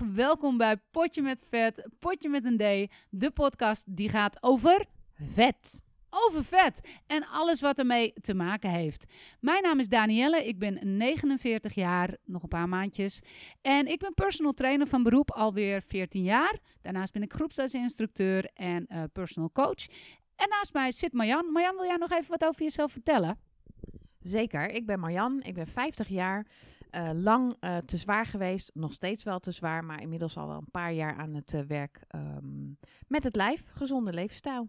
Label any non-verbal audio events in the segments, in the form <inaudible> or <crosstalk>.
Welkom bij Potje met Vet, Potje met een D. De podcast die gaat over vet. Over vet en alles wat ermee te maken heeft. Mijn naam is Danielle, ik ben 49 jaar, nog een paar maandjes. En ik ben personal trainer van beroep alweer 14 jaar. Daarnaast ben ik groepslesinstructeur en uh, personal coach. En naast mij zit Marjan. Marjan, wil jij nog even wat over jezelf vertellen? Zeker, ik ben Marjan, ik ben 50 jaar. Uh, lang uh, te zwaar geweest, nog steeds wel te zwaar, maar inmiddels al wel een paar jaar aan het uh, werk um, met het lijf, gezonde levensstijl.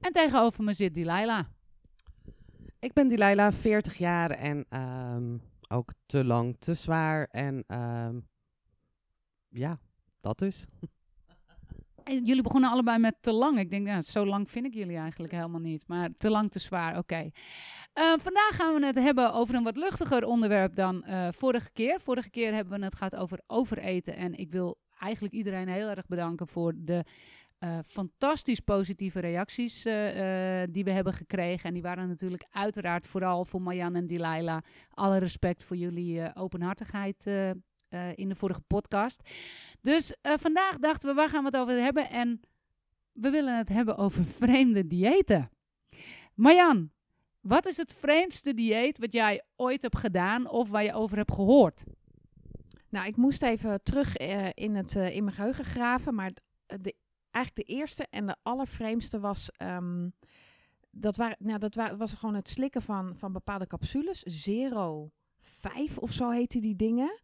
En tegenover me zit Delilah. Ik ben Delilah, 40 jaar en um, ook te lang, te zwaar en um, ja, dat dus. <laughs> Jullie begonnen allebei met te lang. Ik denk, nou, zo lang vind ik jullie eigenlijk helemaal niet. Maar te lang, te zwaar, oké. Uh, vandaag gaan we het hebben over een wat luchtiger onderwerp dan uh, vorige keer. Vorige keer hebben we het gehad over overeten. En ik wil eigenlijk iedereen heel erg bedanken voor de uh, fantastisch positieve reacties die we hebben gekregen. En die waren natuurlijk uiteraard vooral voor Marjan en Delilah. Alle respect voor jullie openhartigheid uh, in de vorige podcast. Dus uh, vandaag dachten we, waar gaan we het over hebben? En we willen het hebben over vreemde diëten. Marjan, wat is het vreemdste dieet wat jij ooit hebt gedaan of waar je over hebt gehoord? Nou, ik moest even terug uh, in, het, in mijn geheugen graven, maar de, eigenlijk de eerste en de allervreemdste was... Um, dat, nou, dat was gewoon het slikken van, van bepaalde capsules. Zero 5 of zo heette die dingen.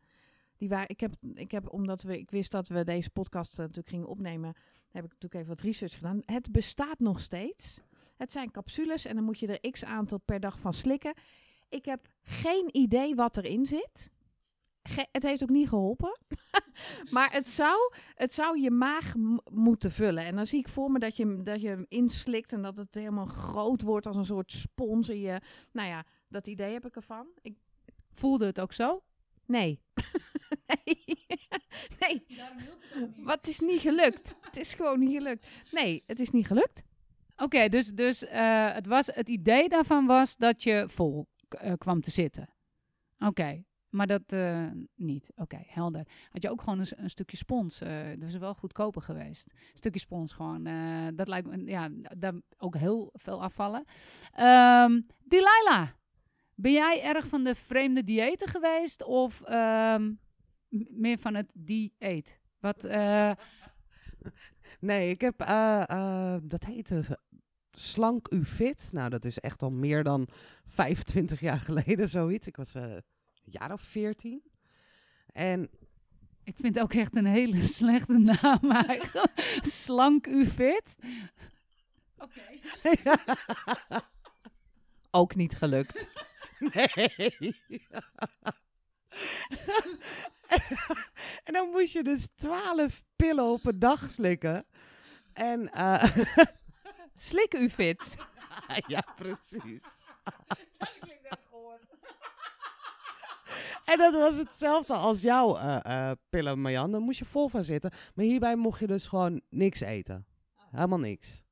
Die waren, ik, heb, ik heb, omdat we, ik wist dat we deze podcast uh, natuurlijk gingen opnemen, heb ik natuurlijk even wat research gedaan. Het bestaat nog steeds. Het zijn capsules en dan moet je er x aantal per dag van slikken. Ik heb geen idee wat erin zit. Ge het heeft ook niet geholpen. <laughs> maar het zou, het zou je maag moeten vullen. En dan zie ik voor me dat je, dat je hem inslikt en dat het helemaal groot wordt als een soort spons. En je, nou ja, dat idee heb ik ervan. Ik voelde het ook zo. Nee. Nee. <laughs> nee. Wat is niet gelukt? het is gewoon niet gelukt. Nee, het is niet gelukt. Oké, okay, dus, dus uh, het, was, het idee daarvan was dat je vol uh, kwam te zitten. Oké, okay. maar dat uh, niet. Oké, okay, helder. Had je ook gewoon een, een stukje spons. dat is wel goedkoper geweest. Een stukje spons gewoon. dat lijkt me, ja, daar ook heel veel afvallen. Um, Delilah. Ben jij erg van de vreemde diëten geweest of um, meer van het dieet? Wat, uh... <laughs> Nee, ik heb, uh, uh, dat heette Slank U Fit. Nou, dat is echt al meer dan 25 jaar geleden <laughs> zoiets. Ik was een jaar of 14. En ik vind het ook echt een hele <laughs> slechte naam eigenlijk. Slank U Fit. Oké. Okay. ook niet gelukt. Nee. <laughs> en dan moest je dus twaalf pillen op een dag slikken. En <laughs> uh, slik u fit. <laughs> ja, precies. En dat was hetzelfde als jouw uh, uh, pillen, Marjan. Dan moest je vol van zitten. Maar hierbij mocht je dus gewoon niks eten. Helemaal niks.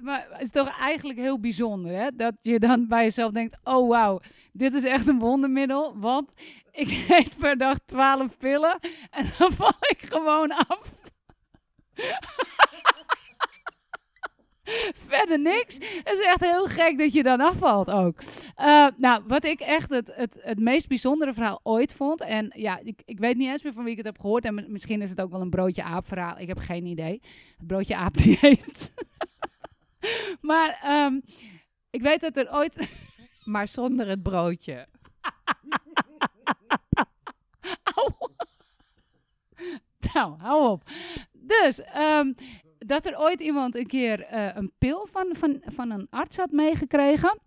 Maar het is toch eigenlijk heel bijzonder, hè? Dat je dan bij jezelf denkt, oh wauw, dit is echt een wondermiddel. Want ik eet per dag 12 pillen en <laughs> dan val ik gewoon af. <laughs> Verder niks. Het is echt heel gek dat je dan afvalt ook. Uh, nou, wat ik echt het, het, het meest bijzondere verhaal ooit vond. En ja, ik, ik weet niet eens meer van wie ik het heb gehoord. En misschien is het ook wel een broodje aap verhaal. Ik heb geen idee. Het broodje aap dieet. <laughs> maar um, ik weet dat er ooit... maar zonder het broodje. <laughs> nou, hou op. Dus, um, dat er ooit iemand een keer uh, een pil van, van, van een arts had meegekregen.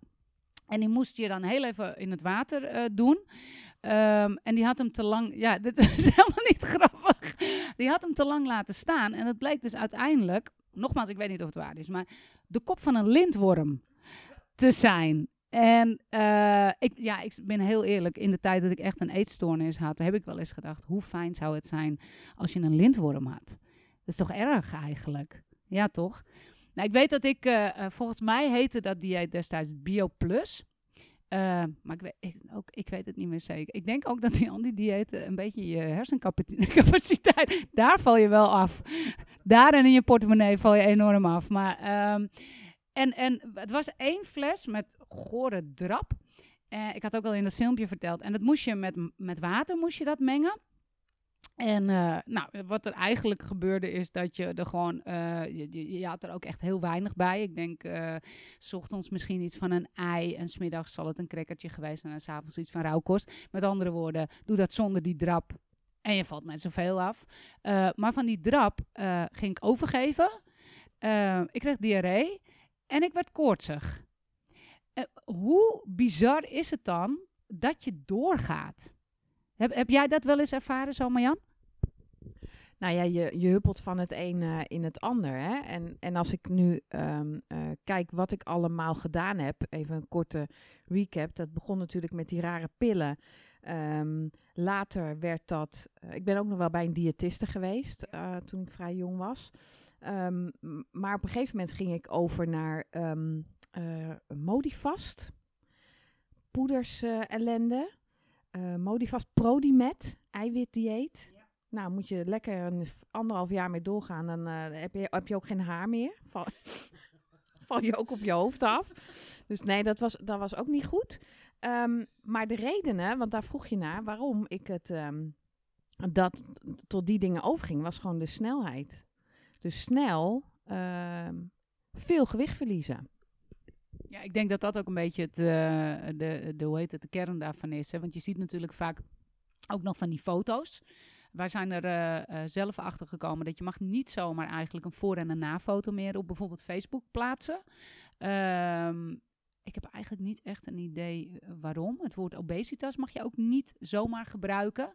En die moest je dan heel even in het water uh, doen. Um, en die had hem te lang. Ja, <laughs> dit is helemaal niet grappig. Die had hem te lang laten staan. En het bleek dus uiteindelijk. Nogmaals, ik weet niet of het waar is. Maar de kop van een lintworm te zijn. En uh, ik, ja, ik ben heel eerlijk, in de tijd dat ik echt een eetstoornis had, heb ik wel eens gedacht, hoe fijn zou het zijn als je een lintworm had. Dat is toch erg eigenlijk? Ja, toch? Nou, ik weet dat ik, uh, uh, volgens mij heette dat dieet destijds Bio Plus. Uh, maar ik weet, ook, ik weet het niet meer zeker. Ik denk ook dat die anti-diëten een beetje je hersencapaciteit, <laughs> daar val je wel af. Daar en in je portemonnee val je enorm af. Maar, ehm, en, en het was één fles met gore drap. Uh, ik had ook al in het filmpje verteld. En dat moest je met, met water moest je dat mengen. En uh, nou, wat er eigenlijk gebeurde is dat je er gewoon, uh, je, je, had er ook echt heel weinig bij. Ik denk, uh, ochtends misschien iets van een ei en smiddags zal het een crackertje geweest zijn en s'avonds iets van rauwkost. Met andere woorden, doe dat zonder die drap en je valt net zoveel af. maar van die drap ging ik overgeven. ik kreeg diarree en ik werd koortsig. hoe bizar is het dan dat je doorgaat? Heb, heb jij dat wel eens ervaren zo, Marjan? Nou ja, je, je huppelt van het een uh, in het ander. Hè? En, en als ik nu um, uh, kijk wat ik allemaal gedaan heb, even een korte recap. Dat begon natuurlijk met die rare pillen. Um, later werd dat. Uh, ik ben ook nog wel bij een diëtiste geweest toen ik vrij jong was. Um, maar op een gegeven moment ging ik over naar Modifast, poeders ellende. Uh, Modifast Prodimet, eiwitdieet. Ja. Nou, moet je lekker een anderhalf jaar mee doorgaan. Dan uh, heb, je, heb je ook geen haar meer. Val, <laughs> val je ook op je hoofd af. Dus nee, dat was, dat was ook niet goed. Um, maar de redenen, want daar vroeg je naar, waarom ik het um, dat tot die dingen overging, was gewoon de snelheid. Dus snel uh, veel gewicht verliezen. Ja, ik denk dat dat ook een beetje het, uh, de, de, hoe heet het, de kern daarvan is. Hè? Want je ziet natuurlijk vaak ook nog van die foto's. Wij zijn er uh, uh, zelf achter gekomen dat je mag niet zomaar eigenlijk een voor- en een na-foto meer op bijvoorbeeld Facebook plaatsen. Um, ik heb eigenlijk niet echt een idee waarom. Het woord obesitas mag je ook niet zomaar gebruiken.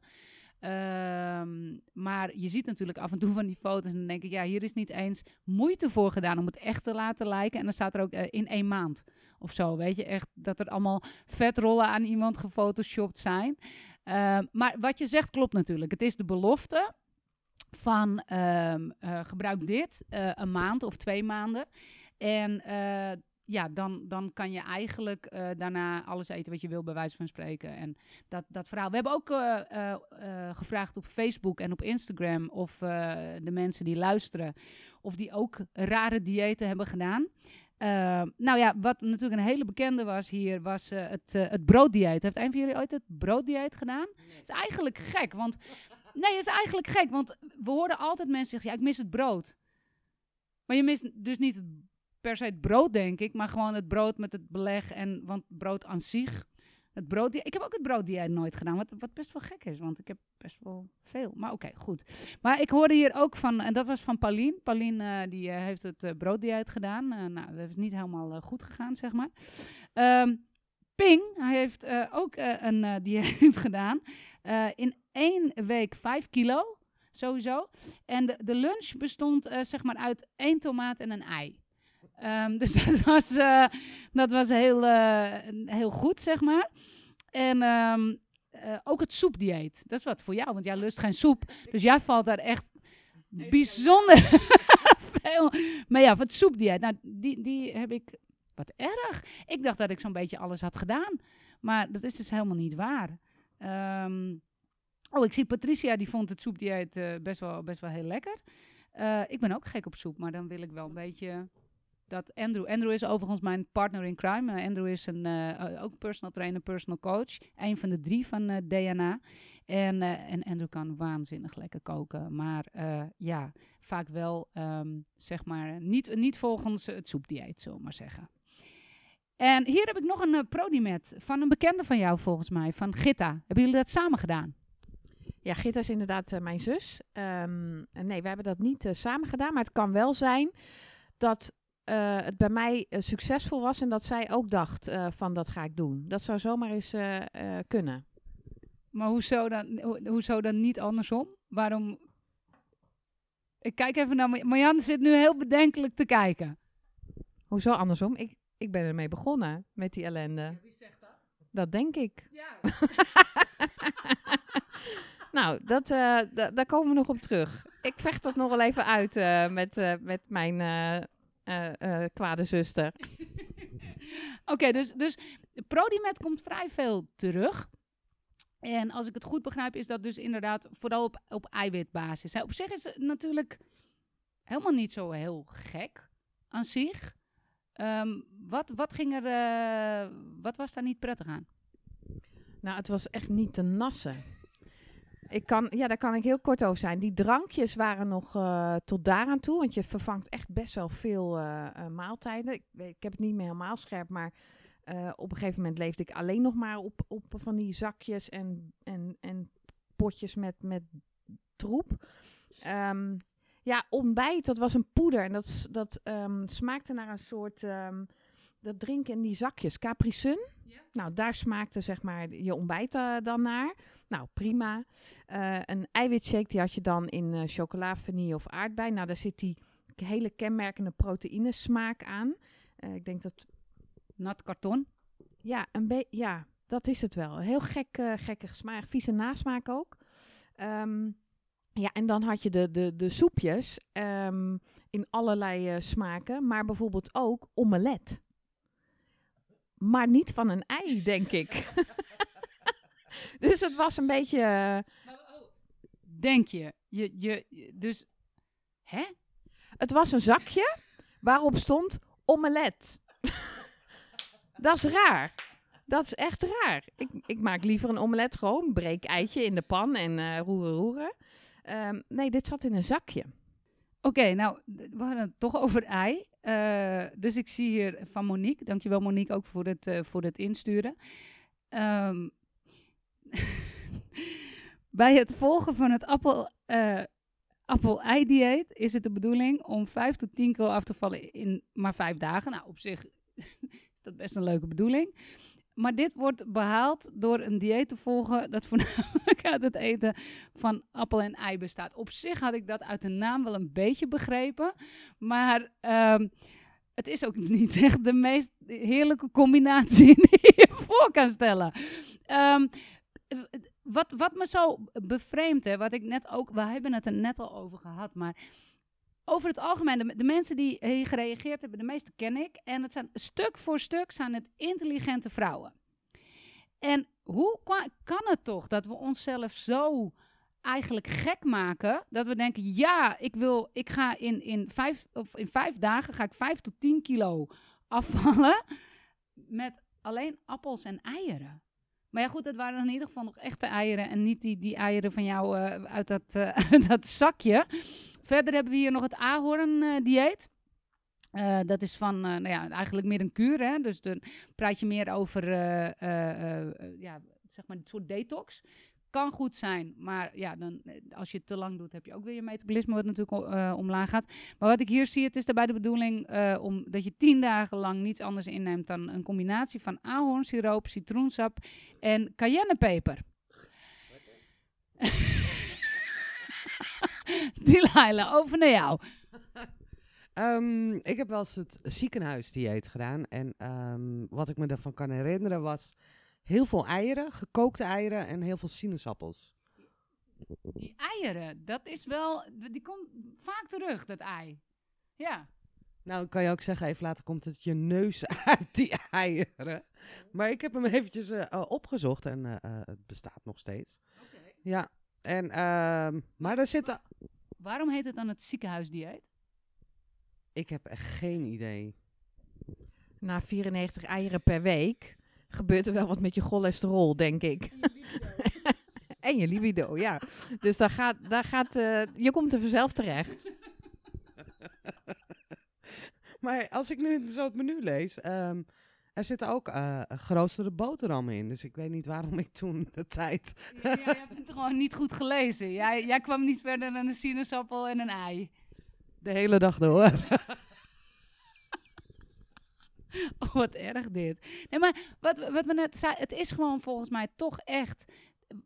Um, maar je ziet natuurlijk af en toe van die foto's en dan denk ik, ja, hier is niet eens moeite voor gedaan om het echt te laten lijken. En dan staat er ook uh, in één maand of zo, weet je, echt dat er allemaal vetrollen aan iemand gefotoshopt zijn. Uh, maar wat je zegt klopt natuurlijk. Het is de belofte van um, uh, gebruik dit uh, een maand of twee maanden. En ja, dan, dan kan je eigenlijk uh, daarna alles eten wat je wil, bij wijze van spreken. En dat, dat verhaal. We hebben ook uh, uh, gevraagd op Facebook en op Instagram of de mensen die luisteren, of die ook rare diëten hebben gedaan. nou ja, wat natuurlijk een hele bekende was hier, was het, het brooddieet. Heeft een van jullie ooit het brooddieet gedaan? Nee. is eigenlijk gek, want... Nee, is eigenlijk gek, want we hoorden altijd mensen zeggen, ja, ik mis het brood. Maar je mist dus niet het per se het brood, denk ik, maar gewoon het brood met het beleg. En, want brood aan zich. Het brood, ik heb ook het brood die nooit gedaan, wat, wat best wel gek is, want ik heb best wel veel. Maar oké, goed. Maar ik hoorde hier ook van, en dat was van Pauline. Pauline uh, die uh, heeft het uh, brooddieet gedaan. nou, dat is niet helemaal goed gegaan, zeg maar. Um, Ping hij heeft ook een dieet <laughs> gedaan. in één week vijf kilo, sowieso. En de, de lunch bestond zeg maar uit één tomaat en een ei. Um, dus <laughs> dat was, uh, dat was heel, uh, heel goed, zeg maar. En um, uh, ook het soepdieet. Dat is wat voor jou, want jij lust geen soep. Dus jij valt daar echt bijzonder <laughs> veel. Maar ja, voor het soepdieet, nou, die, die heb ik... Wat erg. Ik dacht dat ik zo'n beetje alles had gedaan. Maar dat is dus helemaal niet waar. Um, oh, ik zie Patricia, die vond het soepdieet best, wel, best wel heel lekker. ik ben ook gek op soep, maar dan wil ik wel een beetje dat Andrew. Andrew is overigens mijn partner in crime. Uh, Andrew is een, uh, ook personal trainer, personal coach. Een van de drie van uh, DNA. En, en Andrew kan waanzinnig lekker koken. Maar ja, vaak wel, um, zeg maar, niet, niet volgens het soepdieet, we maar zeggen. En hier heb ik nog een prodimet van een bekende van jou, volgens mij, van Gitta. Hebben jullie dat samen gedaan? Ja, Gitta is inderdaad mijn zus. Um, nee, we hebben dat niet samen gedaan. Maar het kan wel zijn dat uh, het bij mij uh, succesvol was en dat zij ook dacht uh, van dat ga ik doen. Dat zou zomaar eens kunnen. Maar hoezo dan, ho hoezo dan niet andersom? Waarom? Ik kijk even naar Marjan zit nu heel bedenkelijk te kijken. Hoezo andersom? Ik, ik ben ermee begonnen met die ellende. Ja, wie zegt dat? Dat denk ik. Ja. <laughs> nou, dat, daar komen we nog op terug. Ik vecht dat nog wel even uit met, met mijn uh, uh, kwade zuster. <laughs> Oké, okay, dus, dus Prodimet komt vrij veel terug. En als ik het goed begrijp, is dat dus inderdaad vooral op, op eiwitbasis. Hè. Op zich is het natuurlijk helemaal niet zo heel gek aan zich. Ehm, wat, wat, ging er, eh, wat was daar niet prettig aan? Nou, het was echt niet te nassen. Ik kan, ja, daar kan ik heel kort over zijn. Die drankjes waren nog uh, tot daaraan toe, want je vervangt echt best wel veel uh, maaltijden. Ik, ik, heb het niet meer helemaal scherp, maar op een gegeven moment leefde ik alleen nog maar op, op van die zakjes en, en, en potjes met, met troep. Um, ja, ontbijt, dat was een poeder en dat, dat um, smaakte naar een soort, um, dat drinken in die zakjes, Capri Sun. Ja. Nou, daar smaakte zeg maar je ontbijt uh, dan naar. Nou, prima. Uh, een eiwitshake, die had je dan in uh, chocola, vanille of aardbei. Nou, daar zit die hele kenmerkende proteïnesmaak aan. ik denk dat... Nat karton? Ja, een beetje, ja, dat is het wel. Heel gek, gekke smaak, vieze nasmaak ook. Um, ja, en dan had je de, de, de soepjes um, in allerlei smaken, maar bijvoorbeeld ook omelet. Maar niet van een ei, denk ik. <laughs> dus het was een beetje. Uh, denk je? je, je dus. Hè? Het was een zakje waarop stond omelet. <laughs> Dat is raar. Dat is echt raar. Ik, ik maak liever een omelet gewoon. Breek eitje in de pan en uh, roeren, roeren. Um, nee, dit zat in een zakje. Oké, nou, we hadden het toch over ei. Uh, dus ik zie hier van Monique. Dankjewel Monique ook voor het, uh, voor het insturen. Um, <laughs> bij het volgen van het appel, uh, appel-ei-dieet is het de bedoeling om 5 tot 10 kilo af te vallen in maar 5 dagen. Nou, op zich <laughs> is dat best een leuke bedoeling. Maar dit wordt behaald door een dieet te volgen dat <laughs> voornamelijk uit het eten van appel en ei bestaat. Op zich had ik dat uit de naam wel een beetje begrepen, maar um, het is ook <laughs> niet echt de meest heerlijke combinatie <laughs> die je voor kan stellen. Um, wat, wat me zo bevreemdt, wat ik net ook, we hebben het er net al over gehad, maar over het algemeen, de, mensen die hier gereageerd hebben, de meeste ken ik. En het zijn stuk voor stuk zijn het intelligente vrouwen. En hoe kan het toch dat we onszelf zo eigenlijk gek maken dat we denken: ja, ik wil, ik ga in, in, vijf, of in vijf dagen ga ik vijf tot tien kilo afvallen met alleen appels en eieren. Maar ja, goed, dat waren in ieder geval nog echte eieren en niet die, die eieren van jou uh, uit dat, <laughs> uh, dat zakje. Verder hebben we hier nog het ahorn-dieet. Uh, dat is van, uh, nou ja, eigenlijk meer een kuur, hè? dus dan praat je meer over, uh, ja, zeg maar, een soort detox. Kan goed zijn, maar ja, dan, als je het te lang doet, heb je ook weer je metabolisme wat natuurlijk omlaag gaat. Maar wat ik hier zie, het is daarbij de bedoeling om, dat je tien dagen lang niets anders inneemt dan een combinatie van ahornsiroop, citroensap en cayennepeper. <laughs> <laughs> Delilah, over naar jou. Um, <laughs> ik heb wel eens het ziekenhuisdieet gedaan. En um, wat ik me ervan kan herinneren was heel veel eieren, gekookte eieren en heel veel sinaasappels. Die eieren, dat is wel, die komt vaak terug, dat ei. Ja. Nou, kan je ook zeggen, even later komt het je neus <laughs> uit die eieren. Maar ik heb hem eventjes uh, opgezocht en uh, uh, het bestaat nog steeds. Okay. Ja, en, ehm, maar er zitten... Waarom heet het dan het ziekenhuisdieet? Ik heb echt geen idee. Na 94 eieren per week gebeurt er wel wat met je cholesterol, denk ik. En je libido, <laughs> ja. Dus daar gaat, daar gaat uh, je komt er vanzelf terecht. <laughs> maar als ik nu zo het menu lees, um, er zitten ook uh, boterhammen in. Dus ik weet niet waarom ik toen <laughs> de tijd... jij hebt het gewoon niet goed gelezen. Jij, jij kwam niet verder dan een sinaasappel en een ei. De hele dag door. <laughs> oh, wat erg dit. Nee, maar wat, wat we net zei, het is gewoon volgens mij toch echt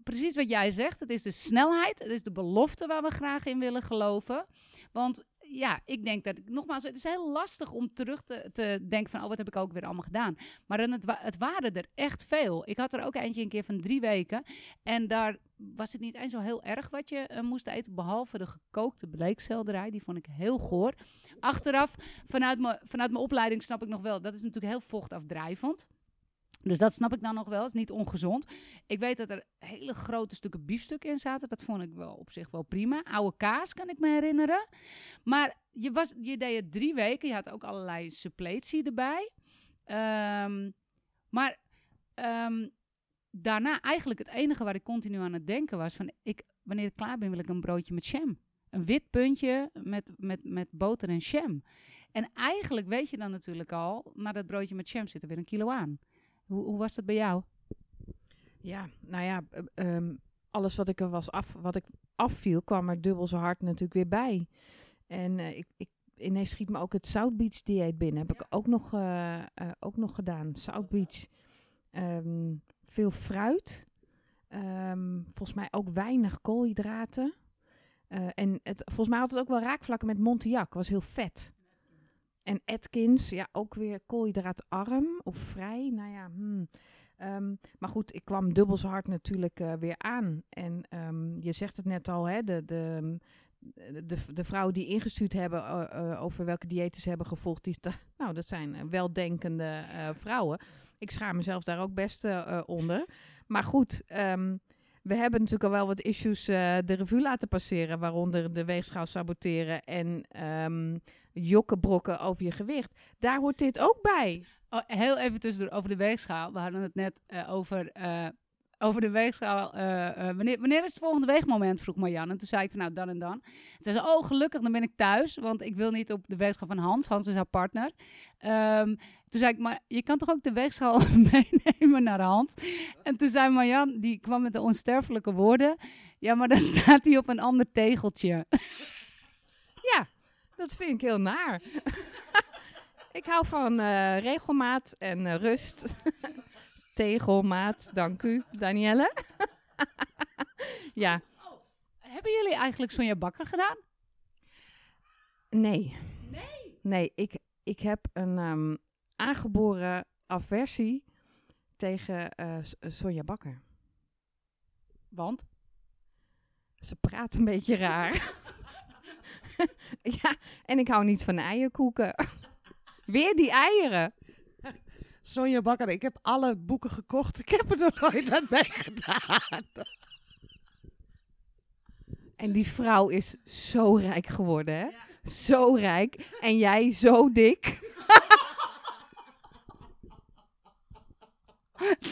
precies wat jij zegt. Het is de snelheid, het is de belofte waar we graag in willen geloven. Want ja, ik denk dat, nogmaals, het is heel lastig om terug te, te denken van, oh, wat heb ik ook weer allemaal gedaan. Maar dan het, het waren er echt veel. Ik had er ook eentje een keer van drie weken. En daar was het niet eens zo heel erg wat je uh, moest eten, behalve de gekookte bleekselderij. Die vond ik heel goor. Achteraf, vanuit mijn vanuit opleiding snap ik nog wel, dat is natuurlijk heel vochtafdrijvend. Dus dat snap ik dan nog wel. is niet ongezond. Ik weet dat er hele grote stukken biefstuk in zaten. Dat vond ik wel op zich wel prima. Oude kaas kan ik me herinneren. Maar je, was, je deed het drie weken. Je had ook allerlei suppletie erbij. Ehm, maar ehm, daarna eigenlijk het enige waar ik continu aan het denken was... van ik, wanneer ik klaar ben wil ik een broodje met jam. Een wit puntje met, met, met boter en jam. En eigenlijk weet je dan natuurlijk al... na dat broodje met jam zit er weer een kilo aan. Hoe, hoe was dat bij jou? Ja, nou ja, uh, um, alles wat ik er was af, wat ik afviel, kwam er dubbel zo hard natuurlijk weer bij. En uh, ik, ik, ineens schiet me ook het South Beach dieet binnen. Heb ik ook nog, uh, ook nog gedaan. South Beach. Um, veel fruit. Um, volgens mij ook weinig koolhydraten. en het, volgens mij had het ook wel raakvlakken met Montiac. Was heel vet. En Atkins, ja, ook weer koolhydraatarm of vrij. Nou ja, hmm. um, maar goed, ik kwam dubbel zo hard natuurlijk uh, weer aan. En um, je zegt het net al, hè, de, de, de, de vrouwen die ingestuurd hebben uh, uh, over welke diëten ze hebben gevolgd, die, <laughs> nou, dat zijn weldenkende vrouwen. Ik schaam mezelf daar ook best onder. Maar goed, um, we hebben natuurlijk al wel wat issues de revue laten passeren, waaronder de weegschaal saboteren en jokkenbrokken over je gewicht. Daar hoort dit ook bij. Oh, heel even tussendoor over de weegschaal. We hadden het net uh, over, uh, over de weegschaal. Uh, wanneer, wanneer is het volgende weegmoment? vroeg Marjan. En toen zei ik van nou dan en dan. Toen zei ze, oh gelukkig, dan ben ik thuis. Want ik wil niet op de weegschaal van Hans. Hans is haar partner. Um, toen zei ik, maar je kan toch ook de weegschaal <laughs> meenemen naar Hans? En toen zei Marjan, die kwam met de onsterfelijke woorden. Ja, maar dan <laughs> staat hij op een ander tegeltje. <laughs> ja, dat vind ik heel naar. ik hou van uh, regelmaat en rust. Tegelmaat, dank u, Danielle. <laughs> ja. Oh, hebben jullie eigenlijk Sonja Bakker gedaan? Nee. Nee? Nee, ik, ik heb een um, aangeboren aversie tegen uh, Sonja Bakker. Want? Ze praat een beetje raar. <laughs> <laughs> ja, en ik hou niet van eierkoeken. Weer die eieren. Sonja Bakker, ik heb alle boeken gekocht. Ik heb er nog nooit wat mee gedaan. En die vrouw is zo rijk geworden, hè? Ja. Zo rijk. En jij zo dik.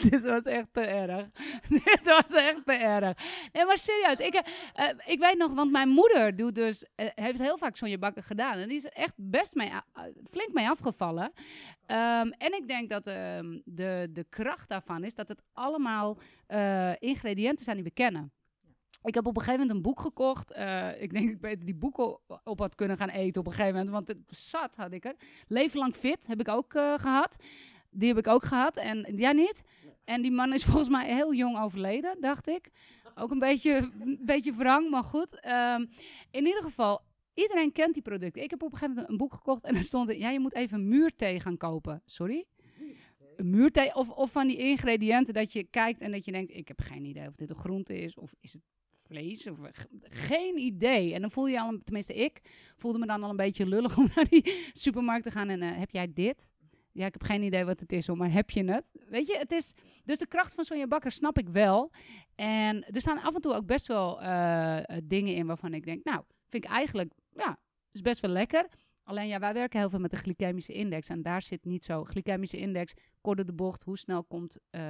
<laughs> Dit was echt te erg. <laughs> Dit was echt te erg. Nee, maar serieus. Ik, uh, ik weet nog, want mijn moeder doet dus, uh, heeft heel vaak Sonja Bakker gedaan. En die is echt best mee, flink mee afgevallen. Um, en ik denk dat um, de, de kracht daarvan is dat het allemaal ingrediënten zijn die we kennen. Ik heb op een gegeven moment een boek gekocht. Ik denk dat ik beter die boeken op had kunnen gaan eten op een gegeven moment. Want het zat had ik er. Leven lang fit heb ik ook gehad. Die heb ik ook gehad. En jij niet? En die man is <laughs> volgens mij heel jong overleden, dacht ik. Ook een beetje, een beetje wrang, maar goed. Um, in ieder geval, iedereen kent die producten. Ik heb op een gegeven moment een boek gekocht en er stond er... Ja, je moet even muurthee gaan kopen. Sorry? Een muurthee of, of van die ingrediënten dat je kijkt en dat je denkt... Ik heb geen idee of dit een groente is of is het vlees. Of, geen idee. En dan voel je al, tenminste ik, voelde me dan al een beetje lullig <laughs> om naar die supermarkt te gaan. En uh, heb jij dit? Ja, ik heb geen idee wat het is, maar heb je het? Weet je, het is... Dus de kracht van Sonja Bakker snap ik wel. En er staan af en toe ook best wel uh, dingen in waarvan ik denk... Nou, vind ik eigenlijk... Ja, is best wel lekker. Alleen ja, wij werken heel veel met de glycemische index. En daar zit niet zo... Glycemische index, kort door de bocht. Hoe snel komt uh,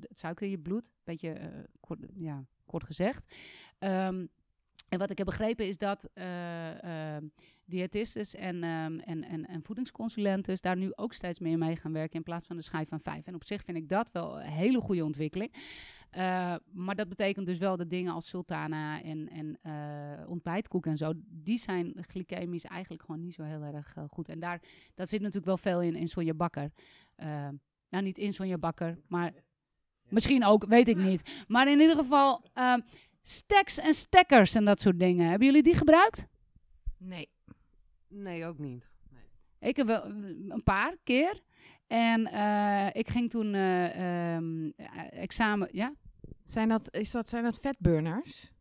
het suiker in je bloed? Beetje, kort, ja, kort gezegd. Um, en wat ik heb begrepen is dat uh, diëtistes en, um, en, en, en voedingsconsulenten daar nu ook steeds meer mee gaan werken in plaats van de schijf van vijf. En op zich vind ik dat wel een hele goede ontwikkeling. Uh, maar dat betekent dus wel dat dingen als sultana en, en ontbijtkoek en zo, die zijn glycemisch eigenlijk gewoon niet zo heel erg goed. En daar dat zit natuurlijk wel veel in, in Sonja Bakker. nou, niet in Sonja Bakker, maar misschien ook, weet ik niet. Maar in ieder geval stacks en stekkers en dat soort dingen. Hebben jullie die gebruikt? Nee. Nee, ook niet. Nee. Ik heb wel een paar keer. En uh, ik ging toen uh, um, examen, ja? Zijn dat, is dat, zijn dat vetburners?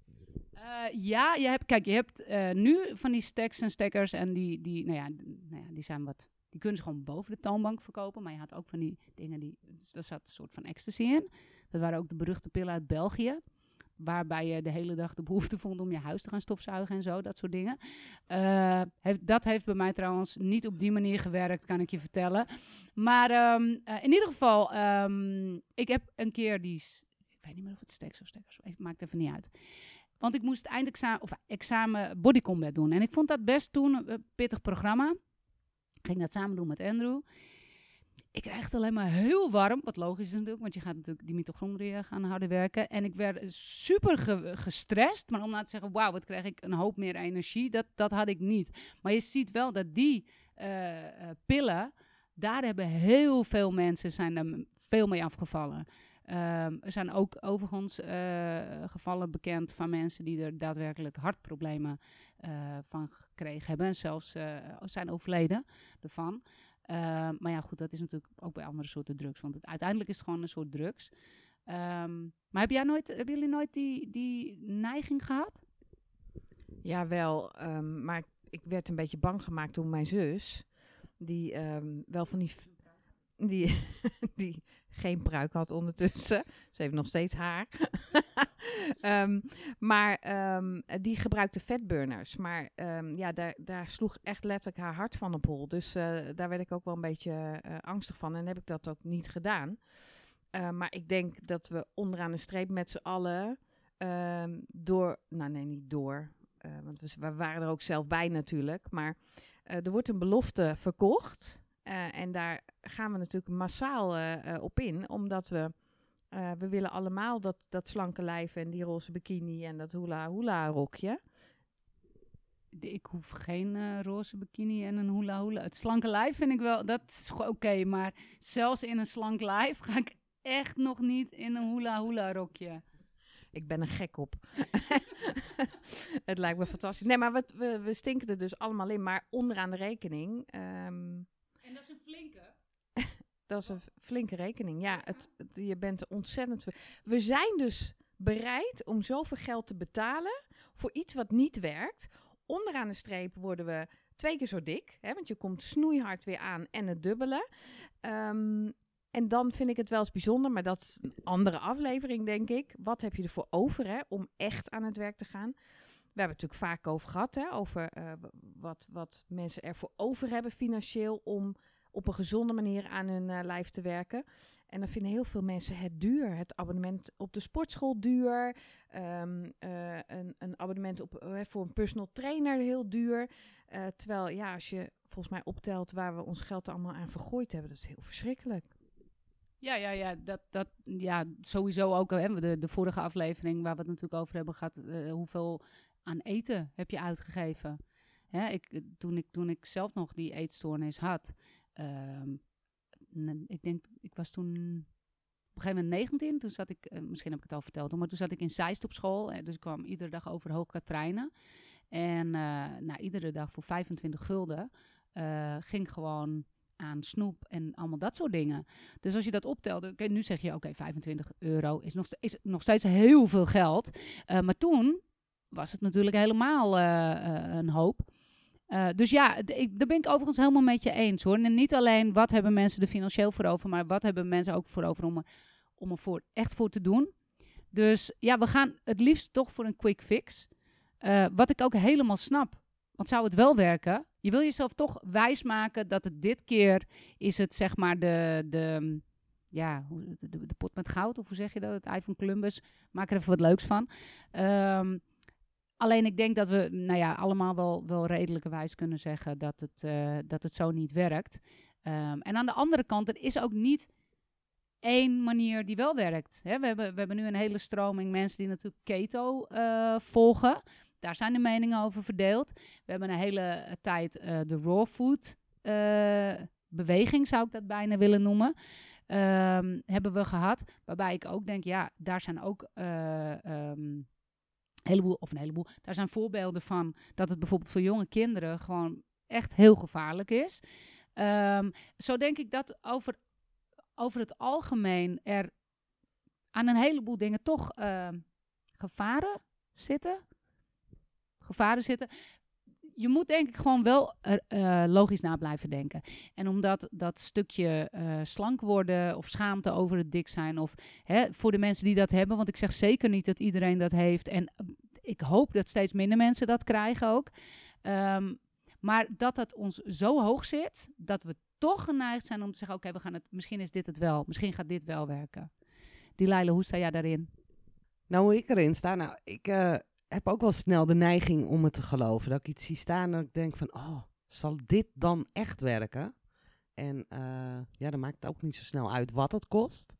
Uh, ja, je hebt, kijk, je hebt nu van die stacks en stekkers en die, die, nou ja, nou ja, die zijn wat Die kunnen ze gewoon boven de toonbank verkopen. Maar je had ook van die dingen die. Dus daar zat een soort van ecstasy in. Dat waren ook de beruchte pillen uit België. Waarbij je de hele dag de behoefte vond om je huis te gaan stofzuigen en zo, dat soort dingen. Uh, heeft, dat heeft bij mij trouwens niet op die manier gewerkt, kan ik je vertellen. Maar um, uh, in ieder geval, um, ik heb een keer die. Ik weet niet meer of het steks of stekkers. Maakt even niet uit. Want ik moest eindexamen of examen body combat doen. En ik vond dat best toen een pittig programma. Ik ging dat samen doen met Andrew. Ik krijg het alleen maar heel warm. Wat logisch is natuurlijk, want je gaat natuurlijk die mitochondriën gaan harder werken. En ik werd super ge gestrest. Maar om nou te zeggen, wauw, wat krijg ik een hoop meer energie, dat, dat had ik niet. Maar je ziet wel dat die uh, uh, pillen, daar hebben heel veel mensen zijn er veel mee afgevallen. Um, er zijn ook overigens uh, gevallen bekend van mensen die er daadwerkelijk hartproblemen van gekregen hebben. En zelfs zijn overleden ervan. Ehm, maar ja, goed, dat is natuurlijk ook bij andere soorten drugs. Want het, uiteindelijk is het gewoon een soort drugs. Um, maar heb jij nooit, hebben jullie nooit die, die neiging gehad? Ja, wel. maar ik werd een beetje bang gemaakt door mijn zus. Die wel van die die, <laughs> die geen pruik had ondertussen. Ze heeft nog steeds haar. Um, <laughs> maar um, die gebruikte vetburners. Maar um, ja, daar, daar sloeg echt letterlijk haar hart van op hol. Dus uh, daar werd ik ook wel een beetje uh, angstig van. En heb ik dat ook niet gedaan. Maar ik denk dat we onderaan de streep met z'n allen door... Nou nee, niet door. want we, we, waren er ook zelf bij natuurlijk. Maar er wordt een belofte verkocht... En daar gaan we natuurlijk massaal op in, omdat we, we willen allemaal dat, dat slanke lijf en die roze bikini en dat hula hula rokje. Ik hoef geen roze bikini en een hula hula. Het slanke lijf vind ik wel, dat is oké, okay, maar zelfs in een slank lijf ga ik echt nog niet in een hula hula rokje. Ik ben er gek op. <laughs> het lijkt me fantastisch. Nee, maar we, we, we, stinken er dus allemaal in. Maar onderaan de rekening um, en dat is een flinke. Dat is een flinke rekening. Ja, het, je bent ontzettend. We zijn dus bereid om zoveel geld te betalen voor iets wat niet werkt. Onderaan de streep worden we twee keer zo dik, hè, want je komt snoeihard weer aan en het dubbele. Um, en dan vind ik het wel eens bijzonder, maar dat is een andere aflevering, denk ik. Wat heb je ervoor over hè, om echt aan het werk te gaan? We hebben het natuurlijk vaak over gehad, hè, over uh, wat, wat mensen ervoor over hebben financieel om op een gezonde manier aan hun uh, lijf te werken. En dan vinden heel veel mensen het duur. Het abonnement op de sportschool duur. Um, uh, een, een, abonnement op, voor een personal trainer heel duur. terwijl, ja, als je volgens mij optelt waar we ons geld allemaal aan vergooid hebben, dat is heel verschrikkelijk. Ja, ja, ja, dat, dat, ja sowieso ook. Hè, de, de vorige aflevering waar we het natuurlijk over hebben gehad. hoeveel aan eten heb je uitgegeven? Hè, ik, toen, ik, toen ik zelf nog die eetstoornis had, um, ik denk, ik was toen op een gegeven moment 19. Toen zat ik, uh, misschien heb ik het al verteld, maar toen zat ik in Zeist op school. En dus ik kwam iedere dag over Hoogkaterijnen. En uh, nou, iedere dag voor 25 gulden ging gewoon aan snoep en allemaal dat soort dingen. Dus als je dat optelde, okay, nu zeg je oké, okay, 25 euro is nog, is nog steeds heel veel geld. maar toen was het natuurlijk helemaal een hoop. Uh, dus ja, ik, daar ben ik overigens helemaal met je eens hoor. En niet alleen wat hebben mensen er financieel voor over, maar wat hebben mensen ook voor over om er, om er voor, echt voor te doen. Dus ja, we gaan het liefst toch voor een quick fix. Uh, wat ik ook helemaal snap. Want zou het wel werken? Je wil jezelf toch wijsmaken dat het dit keer is het zeg maar de, de, ja, de, de, de pot met goud. Of hoe zeg je dat? Het ei van Columbus. Maak er even wat leuks van. Um, Alleen ik denk dat we nou ja, allemaal wel, wel redelijkerwijs kunnen zeggen dat het, uh, dat het zo niet werkt. Um, en aan de andere kant, er is ook niet één manier die wel werkt. Hè? We, hebben, we hebben nu een hele stroming mensen die natuurlijk keto uh, volgen. Daar zijn de meningen over verdeeld. We hebben een hele tijd uh, de raw food beweging, zou ik dat bijna willen noemen. Um, hebben we gehad. Waarbij ik ook denk, ja, daar zijn ook um, heleboel, of een heleboel, daar zijn voorbeelden van dat het bijvoorbeeld voor jonge kinderen gewoon echt heel gevaarlijk is. Um, zo denk ik dat over, over het algemeen er aan een heleboel dingen toch uh, gevaren zitten. Gevaren zitten. Je moet denk ik gewoon wel eh, logisch na blijven denken. En omdat dat stukje eh, slank worden of schaamte over het dik zijn, of hè, voor de mensen die dat hebben, want ik zeg zeker niet dat iedereen dat heeft. En eh, ik hoop dat steeds minder mensen dat krijgen ook. Ehm, maar dat het ons zo hoog zit, dat we toch geneigd zijn om te zeggen: oké, we gaan het. Misschien is dit het wel. Misschien gaat dit wel werken. Die Leila, hoe sta jij daarin? Nou, hoe ik erin sta, nou, ik heb ook wel snel de neiging om het te geloven. Dat ik iets zie staan en ik denk van, oh, zal dit dan echt werken? En eh, ja, dan maakt het ook niet zo snel uit wat het kost.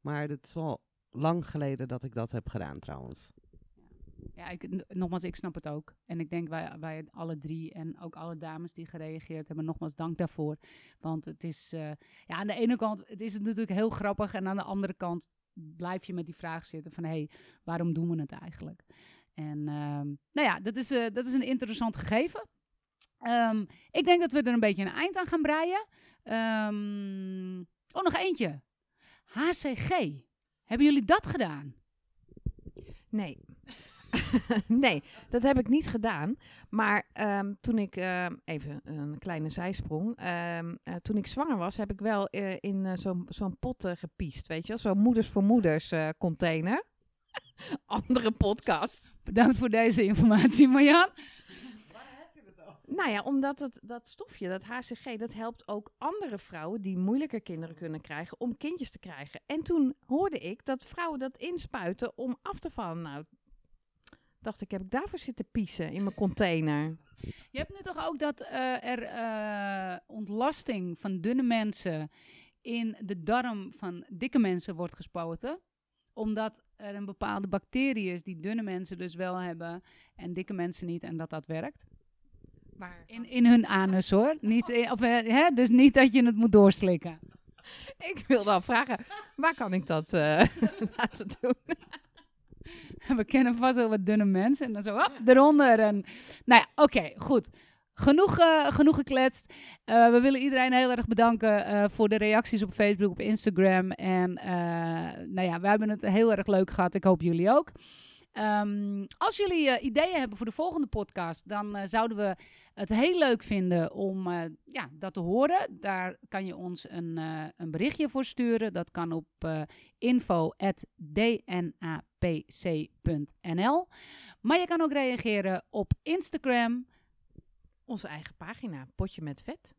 Maar het is wel lang geleden dat ik dat heb gedaan trouwens. Ja, ik, nogmaals, ik snap het ook. En ik denk wij, wij alle drie en ook alle dames die gereageerd hebben, nogmaals dank daarvoor. Want het is, eh, ja, aan de ene kant het is natuurlijk heel grappig en aan de andere kant blijf je met die vraag zitten van, hé, hey, waarom doen we het eigenlijk? En ehm, nou ja, dat is, eh, dat is een interessant gegeven. Ehm, ik denk dat we er een beetje een eind aan gaan breien. Ehm, oh, nog eentje. HCG. Hebben jullie dat gedaan? Nee. <laughs> nee, dat heb ik niet gedaan. Maar toen ik, even een kleine zijsprong. eh, toen ik zwanger was, heb ik wel eh, in zo'n zo'n pot gepiest. Weet je wel, zo'n moeders voor moeders container. <laughs> Andere podcast. Bedankt voor deze informatie, Marjan. Nou ja, omdat het, dat stofje, dat HCG, dat helpt ook andere vrouwen die moeilijker kinderen kunnen krijgen om kindjes te krijgen. En toen hoorde ik dat vrouwen dat inspuiten om af te vallen. Nou, dacht ik, heb ik daarvoor zitten piezen in mijn container? Je hebt nu toch ook dat eh, er eh, ontlasting van dunne mensen in de darm van dikke mensen wordt gespoten. Omdat er een bepaalde bacterie is die dunne mensen dus wel hebben en dikke mensen niet en dat dat werkt. Waar? In, in hun anus hoor. Niet, in- of, eh, hè? Dus niet dat je het moet doorslikken. <laughs> Ik wilde al vragen, waar kan ik dat eh, <laughs> laten doen? <laughs> We kennen vast wel wat dunne mensen. En dan zo, hop, eronder. En, nou ja, oké, goed. Genoeg, eh, genoeg gekletst. Eh, we willen iedereen heel erg bedanken eh, voor de reacties op Facebook, op Instagram. En nou ja, we hebben het heel erg leuk gehad. Ik hoop jullie ook. Ehm, als jullie ideeën hebben voor de volgende podcast, dan zouden we het heel leuk vinden om ja, dat te horen. Daar kan je ons een, een berichtje voor sturen. Dat kan op info.dnapc.nl. Maar je kan ook reageren op Instagram. Onze eigen pagina, Potje met Vet.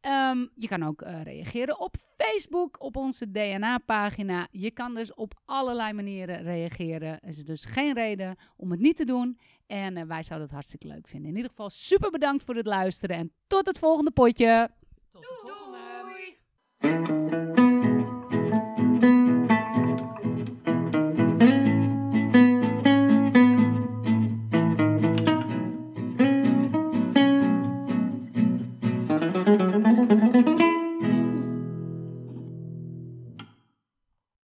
Ehm, je kan ook eh, reageren op Facebook, op onze DNA-pagina. Je kan dus op allerlei manieren reageren. Er is dus geen reden om het niet te doen. En eh, wij zouden het hartstikke leuk vinden. In ieder geval super bedankt voor het luisteren en tot het volgende potje.